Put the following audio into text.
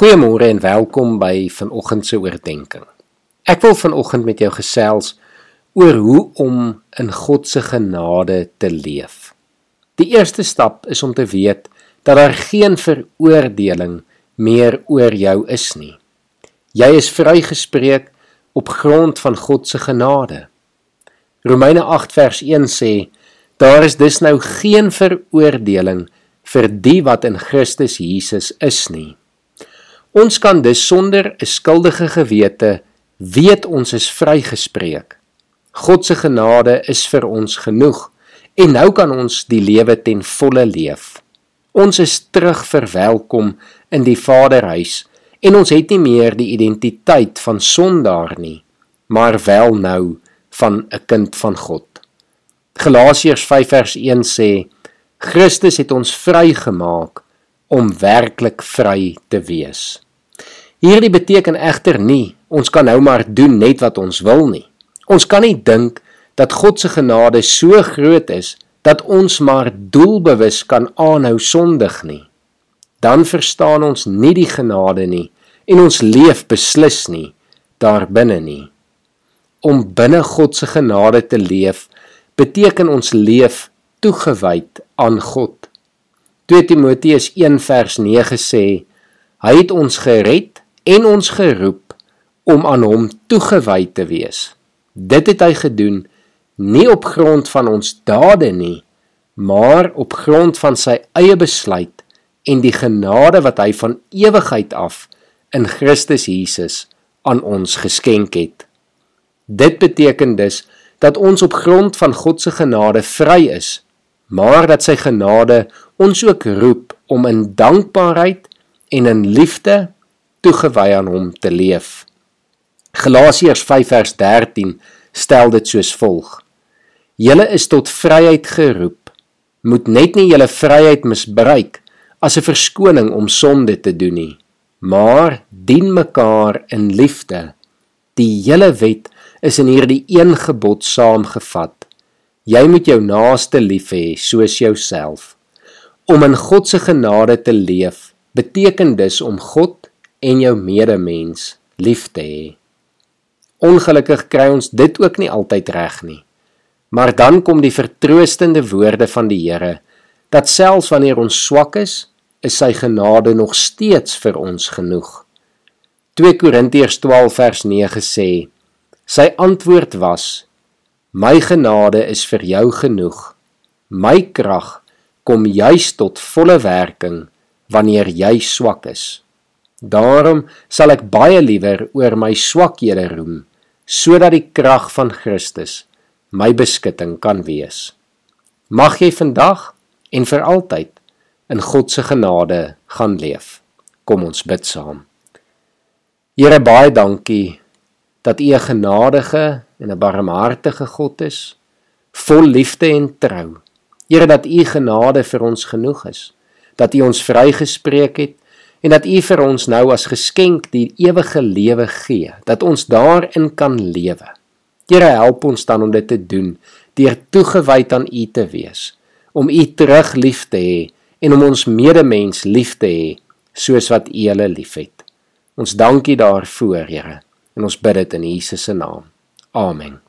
Goeiemôre en welkom by vanoggend se oordeenking. Ek wil vanoggend met jou gesels oor hoe om in God se genade te leef. Die eerste stap is om te weet dat daar geen veroordeling meer oor jou is nie. Jy is vrygespreek op grond van God se genade. Romeine 8 vers 1 sê: Daar is dus nou geen veroordeling vir die wat in Christus Jesus is nie. Ons kan dus sonder 'n skuldige gewete weet ons is vrygespreek. God se genade is vir ons genoeg en nou kan ons die lewe ten volle leef. Ons is terug verwelkom in die Vaderhuis en ons het nie meer die identiteit van sondaar nie, maar wel nou van 'n kind van God. Galasiërs 5 vers 1 sê Christus het ons vrygemaak om werklik vry te wees. Hierdie beteken egter nie ons kan nou maar doen net wat ons wil nie. Ons kan nie dink dat God se genade so groot is dat ons maar doelbewus kan aanhou sondig nie. Dan verstaan ons nie die genade nie en ons leef beslis nie daarbinne nie. Om binne God se genade te leef beteken ons leef toegewyd aan God. 2 Timoteus 1 vers 9 sê: Hy het ons gered en ons geroep om aan hom toegewy te wees. Dit het hy gedoen nie op grond van ons dade nie, maar op grond van sy eie besluit en die genade wat hy van ewigheid af in Christus Jesus aan ons geskenk het. Dit beteken dus dat ons op grond van God se genade vry is, maar dat sy genade ons ook roep om in dankbaarheid en in liefde toegewy aan hom te leef. Galasiërs 5 vers 13 stel dit soos volg: Julle is tot vryheid geroep. Moet net nie julle vryheid misbruik as 'n verskoning om sonde te doen nie, maar dien mekaar in liefde. Die hele wet is in hierdie een gebod saamgevat. Jy moet jou naaste lief hê soos jouself. Om in God se genade te leef beteken dus om God en jou medemens lief te hê. Ongelukkig kry ons dit ook nie altyd reg nie. Maar dan kom die vertroostende woorde van die Here dat selfs wanneer ons swak is, is sy genade nog steeds vir ons genoeg. 2 Korintiërs 12 vers 9 sê: Sy antwoord was: My genade is vir jou genoeg. My krag kom juis tot volle werking wanneer jy swak is. Daarom sal ek baie liewer oor my swakhede roem, sodat die krag van Christus my beskutting kan wees. Mag jy vandag en vir altyd in God se genade gaan leef. Kom ons bid saam. Here baie dankie dat U 'n genadige en 'n barmhartige God is, vol liefde en trou. Here dat U genade vir ons genoeg is, dat U ons vrygespreek het en dat U vir ons nou as geskenk die ewige lewe gee, dat ons daarin kan lewe. Here help ons dan om dit te doen deur toegewyd aan U te wees, om U terug lief te hê en om ons medemens lief te hê soos wat U hulle liefhet. Ons dankie daarvoor, Here, en ons bid dit in Jesus se naam. Arming.